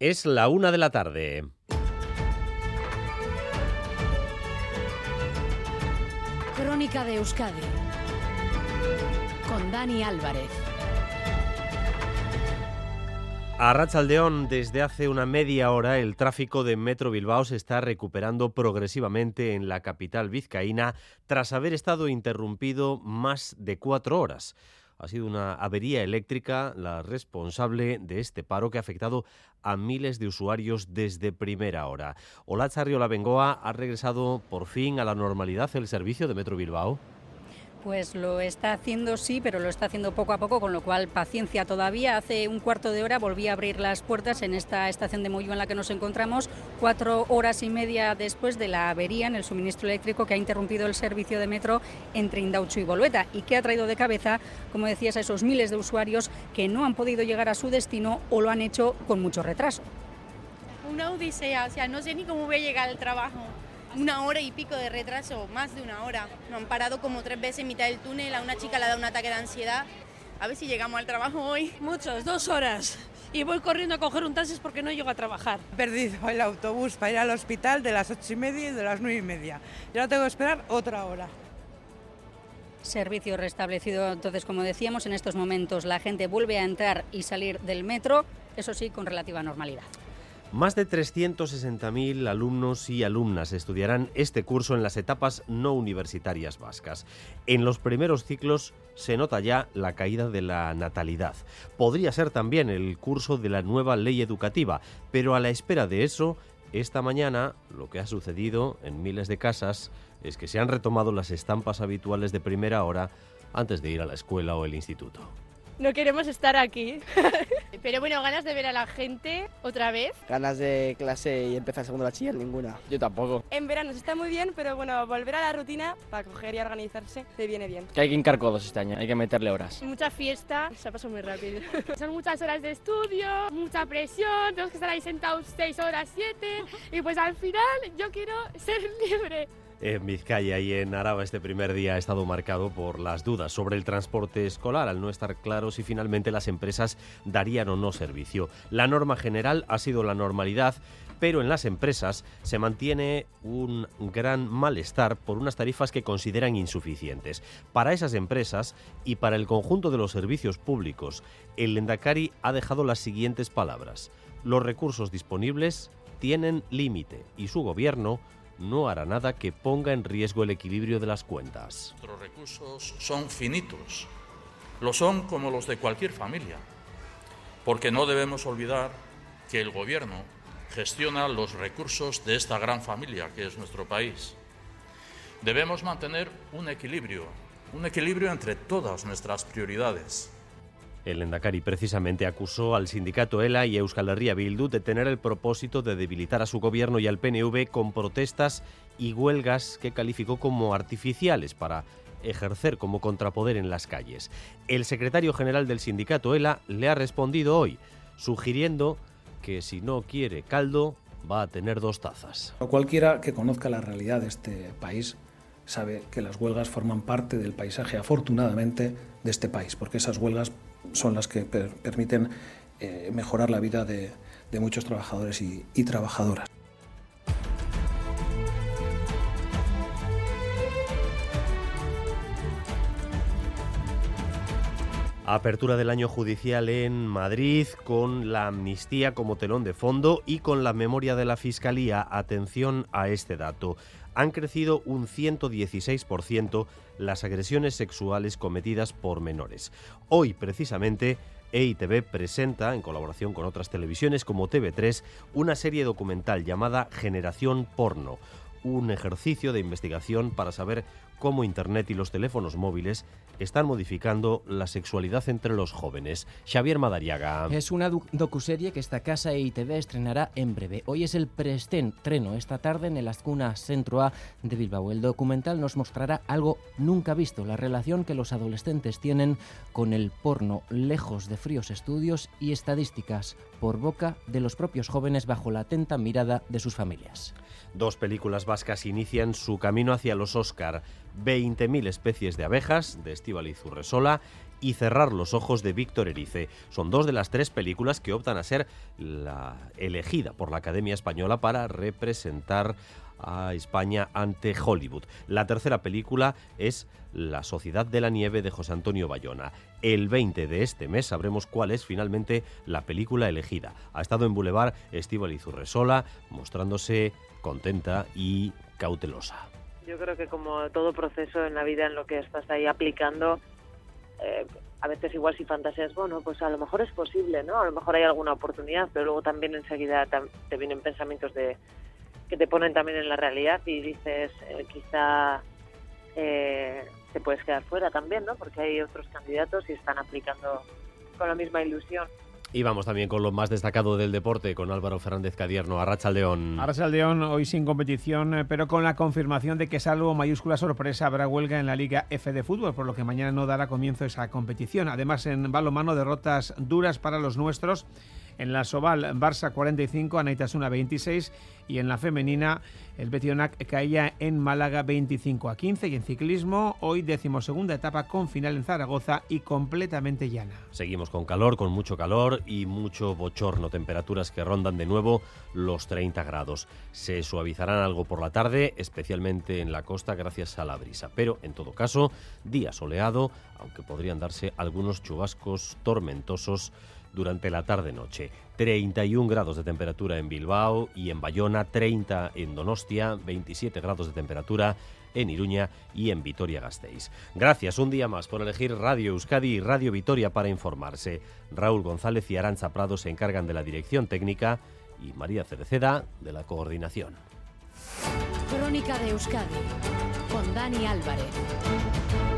Es la una de la tarde. Crónica de Euskadi con Dani Álvarez. A Rachaldeón, desde hace una media hora, el tráfico de Metro Bilbao se está recuperando progresivamente en la capital vizcaína tras haber estado interrumpido más de cuatro horas. Ha sido una avería eléctrica la responsable de este paro que ha afectado a miles de usuarios desde primera hora. Olazarrio Bengoa ha regresado por fin a la normalidad el servicio de Metro Bilbao. Pues lo está haciendo sí, pero lo está haciendo poco a poco, con lo cual paciencia todavía. Hace un cuarto de hora volví a abrir las puertas en esta estación de Molló en la que nos encontramos, cuatro horas y media después de la avería en el suministro eléctrico que ha interrumpido el servicio de metro entre Indauchu y Bolueta y que ha traído de cabeza, como decías, a esos miles de usuarios que no han podido llegar a su destino o lo han hecho con mucho retraso. Una odisea, o sea, no sé ni cómo voy a llegar al trabajo una hora y pico de retraso, más de una hora. Nos han parado como tres veces en mitad del túnel, a una chica le ha dado un ataque de ansiedad. A ver si llegamos al trabajo hoy. Muchos, dos horas. Y voy corriendo a coger un taxi porque no llego a trabajar. He perdido el autobús para ir al hospital de las ocho y media y de las nueve y media. Ya tengo que esperar otra hora. Servicio restablecido, entonces, como decíamos, en estos momentos la gente vuelve a entrar y salir del metro, eso sí, con relativa normalidad. Más de 360.000 alumnos y alumnas estudiarán este curso en las etapas no universitarias vascas. En los primeros ciclos se nota ya la caída de la natalidad. Podría ser también el curso de la nueva ley educativa, pero a la espera de eso, esta mañana lo que ha sucedido en miles de casas es que se han retomado las estampas habituales de primera hora antes de ir a la escuela o el instituto no queremos estar aquí. Pero bueno, ganas de ver a la gente otra vez. Ganas de clase y empezar segundo bachiller, ninguna. Yo tampoco. En verano está muy bien, pero bueno, volver a la rutina para coger y organizarse se viene bien. Que hay que hincar codos este año, hay que meterle horas. Mucha fiesta, se ha pasado muy rápido. Son muchas horas de estudio, mucha presión, tenemos que estar ahí sentados seis horas, siete, y pues al final yo quiero ser libre. En Vizcaya y en Araba este primer día ha estado marcado por las dudas sobre el transporte escolar, al no estar claro si finalmente las empresas darían o no servicio. La norma general ha sido la normalidad, pero en las empresas se mantiene un gran malestar por unas tarifas que consideran insuficientes. Para esas empresas y para el conjunto de los servicios públicos, el Lendakari ha dejado las siguientes palabras. Los recursos disponibles tienen límite y su gobierno no hará nada que ponga en riesgo el equilibrio de las cuentas. Nuestros recursos son finitos, lo son como los de cualquier familia, porque no debemos olvidar que el Gobierno gestiona los recursos de esta gran familia que es nuestro país. Debemos mantener un equilibrio, un equilibrio entre todas nuestras prioridades. El Endacari precisamente acusó al sindicato ELA y Euskal Herria Bildu de tener el propósito de debilitar a su gobierno y al PNV con protestas y huelgas que calificó como artificiales para ejercer como contrapoder en las calles. El secretario general del sindicato ELA le ha respondido hoy, sugiriendo que si no quiere caldo, va a tener dos tazas. Cualquiera que conozca la realidad de este país sabe que las huelgas forman parte del paisaje, afortunadamente, de este país, porque esas huelgas son las que permiten eh, mejorar la vida de, muchos trabajadores y, y trabajadoras. Apertura del año judicial en Madrid con la amnistía como telón de fondo y con la memoria de la Fiscalía. Atención a este dato. Han crecido un 116% las agresiones sexuales cometidas por menores. Hoy, precisamente, EITV presenta, en colaboración con otras televisiones como TV3, una serie documental llamada Generación Porno, un ejercicio de investigación para saber cómo Internet y los teléfonos móviles están modificando la sexualidad entre los jóvenes. Xavier Madariaga. Es una docuserie que esta casa EITV estrenará en breve. Hoy es el preestreno esta tarde en el Azcuna Centro A de Bilbao. El documental nos mostrará algo nunca visto, la relación que los adolescentes tienen con el porno, lejos de fríos estudios y estadísticas, por boca de los propios jóvenes bajo la atenta mirada de sus familias. Dos películas vascas inician su camino hacia los Oscar. 20.000 especies de abejas, de Estíbaliz Urresola, y Cerrar los ojos de Víctor Erice. Son dos de las tres películas que optan a ser la elegida por la Academia Española para representar a España ante Hollywood. La tercera película es La Sociedad de la Nieve de José Antonio Bayona. El 20 de este mes sabremos cuál es finalmente la película elegida. Ha estado en Boulevard Estíbal Izurresola mostrándose contenta y cautelosa. Yo creo que como todo proceso en la vida en lo que estás ahí aplicando, eh, a veces igual si fantaseas, bueno, pues a lo mejor es posible, ¿no? A lo mejor hay alguna oportunidad, pero luego también enseguida te vienen pensamientos de que te ponen también en la realidad y dices, eh, quizá eh, te puedes quedar fuera también, ¿no? Porque hay otros candidatos y están aplicando con la misma ilusión. Y vamos también con lo más destacado del deporte, con Álvaro Fernández Cadierno, Arracha León. Arracha León, hoy sin competición, eh, pero con la confirmación de que salvo mayúscula sorpresa habrá huelga en la Liga F de fútbol, por lo que mañana no dará comienzo esa competición. Además, en balomano, derrotas duras para los nuestros en la Soval, Barça 45, Anaitasuna 26 y en la femenina el Betionac caía en Málaga 25 a 15 y en ciclismo hoy decimosegunda etapa con final en Zaragoza y completamente llana. Seguimos con calor, con mucho calor y mucho bochorno, temperaturas que rondan de nuevo los 30 grados. Se suavizarán algo por la tarde, especialmente en la costa gracias a la brisa, pero en todo caso, día soleado, aunque podrían darse algunos chubascos tormentosos durante la tarde-noche. 31 grados de temperatura en Bilbao y en Bayona, 30 en Donostia, 27 grados de temperatura en Iruña y en Vitoria-Gasteiz. Gracias un día más por elegir Radio Euskadi y Radio Vitoria para informarse. Raúl González y Arancha Prado se encargan de la dirección técnica y María Cereceda de la coordinación. Crónica de Euskadi con Dani Álvarez.